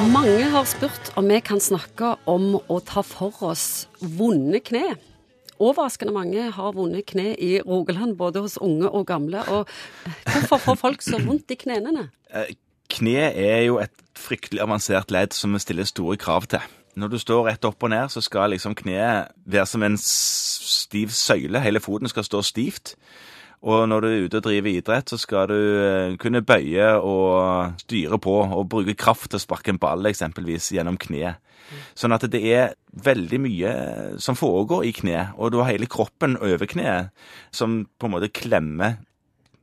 Mange har spurt om vi kan snakke om å ta for oss vonde kne. Overraskende mange har vonde kne i Rogaland, både hos unge og gamle. Og hvorfor får folk så vondt i knærne? Eh, Kne er jo et fryktelig avansert ledd som vi stiller store krav til. Når du står rett opp og ned, så skal liksom kneet være som en stiv søyle. Hele foten skal stå stivt. Og når du er ute og driver idrett, så skal du eh, kunne bøye og styre på og bruke kraft til å sparke en ball eksempelvis gjennom kneet. Sånn at det er veldig mye som foregår i kneet, og du har hele kroppen over kneet som på en måte klemmer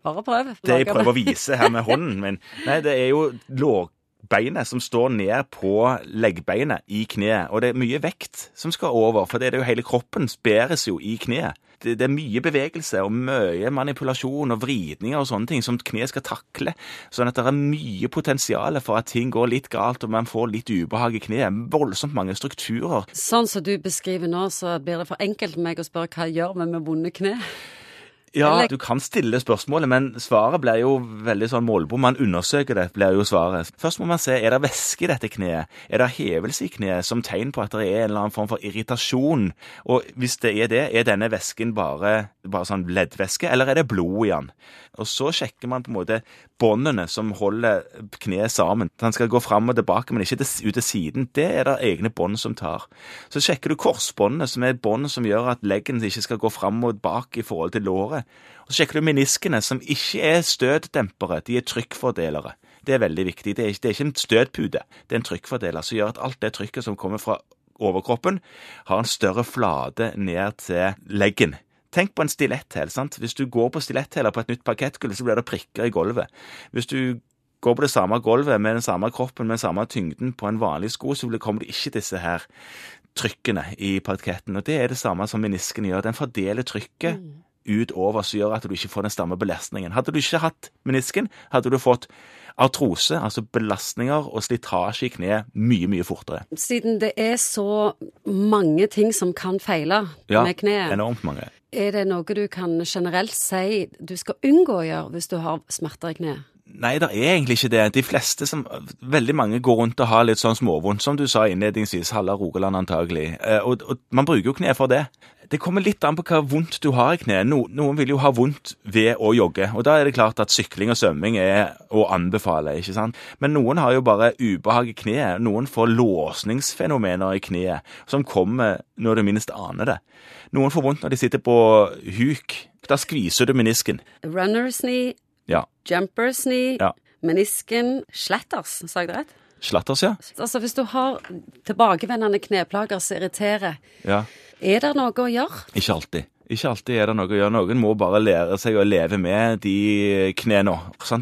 Bare prøv. det jeg prøver å vise her med hånden min, nei, det er jo lårbeinet som står ned på leggbeinet i kneet. Og det er mye vekt som skal over, for det er jo hele kroppen bæres jo i kneet. Det, er mye bevegelse og mye manipulasjon og vridninger og sånne ting som kneet skal takle. Sånn at det er mye potensial for at ting går litt galt og man får litt ubehag i kneet. Voldsomt mange strukturer. Sånn som du beskriver nå, så blir det for enkelt for meg å spørre hva gjør vi med vonde kne? Ja, du kan stille spørsmålet, men svaret blir jo veldig sånn målbom. Man undersøker det, blir jo svaret. Først må man se, er det væske i dette kneet? Er det hevelse i kneet som tegn på at det er en eller annen form for irritasjon? Og hvis det er det, er denne væsken bare, bare sånn leddvæske, eller er det blod i den? Og så sjekker man på en måte båndene som holder kneet sammen. Han skal gå fram og tilbake, men ikke ut til siden. Det er det egne bånd som tar. Så sjekker du korsbåndene, som er bånd som gjør at leggen ikke skal gå fram og bak i forhold til låret. Og så sjekker du meniskene, som ikke er støtdempere, de er trykkfordelere. Det er veldig viktig. Det er, ikke- det er ikke en støtpute, det er en trykkfordeler som gjør at alt det trykket som kommer fra overkroppen, har en større flate ned til leggen. Tenk på en stiletthæl. Hvis du går på stiletthæler på et nytt parkettgulv, så blir det prikker i gulvet. Hvis du går på det samme gulvet med den samme kroppen, med den samme tyngden på en vanlig sko, så kommer det ikke disse her trykkene i parketten. Og det er det samme som menisken gjør. Den fordeler trykket utover, som gjør at du ikke får den samme belastningen. Hadde du ikke hatt menisken, hadde du fått artrose, altså belastninger og slitasje i kneet mye, mye fortere. Siden det er så mange ting som kan feile Ja, med kneet, enormt mange. er det noe du kan generelt si du skal unngå å gjøre hvis du har smerter i kneet? Nei, det er egentlig ikke det. De fleste som, Veldig mange går rundt og har litt sånn småvondt, som du sa innledningsvis. Halve Rogaland antagelig. Eh, Og, og man bruker jo kne for det. Det kommer litt an på hva vondt du har i kneet. No, noen vil jo ha vondt ved å jogge, og da er det klart at sykling og svømming er å anbefale, ikke sant. Men noen har jo bare ubehag i kneet. Noen får låsningsfenomener i kneet som kommer når du minst aner det. Noen får vondt når de sitter på huk. Da skviser du menisken. Runners knee, Ja. jumpers knee, Ja. menisken, slatters, sa jeg det rett? Slatters, ja. Altså hvis du har tilbakevendende kneplager som irriterer, ja. er det noe å gjøre? Ikke alltid. Ikke alltid er det noe å gjøre. Noen må bare lære seg å leve med de knærne.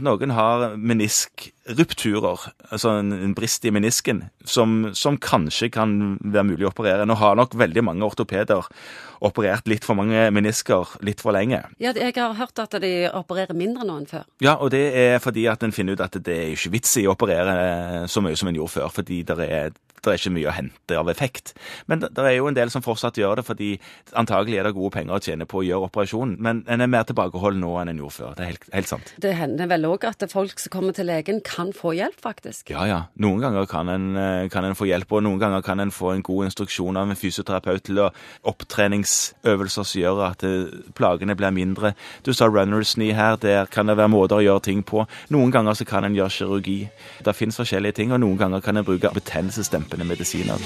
Noen har meniskrupturer, altså en, en brist i menisken, som, som kanskje kan være mulig å operere. Nå har nok veldig mange ortopeder operert litt for mange menisker litt for lenge. Ja, jeg har hørt at de opererer mindre nå enn før. Ja, og det er fordi at en finner ut at det er ikke vits i å operere så mye som en gjorde før, fordi det er, det er ikke mye å hente av effekt. Men det, er jo en del som fortsatt gjør det, fordi antagelig er det gode penger å tjene på å gjøre operasjonen, men en er mer tilbakeholden nå enn en gjorde før. Det er helt, helt sant. Det hender vel òg at folk som kommer til legen, kan få hjelp, faktisk. Ja, ja. Noen ganger kan en, eh, kan en få hjelp, og noen ganger kan en få en god instruksjon av en fysioterapeut til å opptreningsøvelser som gjør at eh, plagene blir mindre. Du sa runners knee her, der kan det være måter å gjøre ting på. Noen ganger så kan en gjøre kirurgi. Det finnes forskjellige ting, og noen ganger kan en bruke betennelsesdempende medisiner.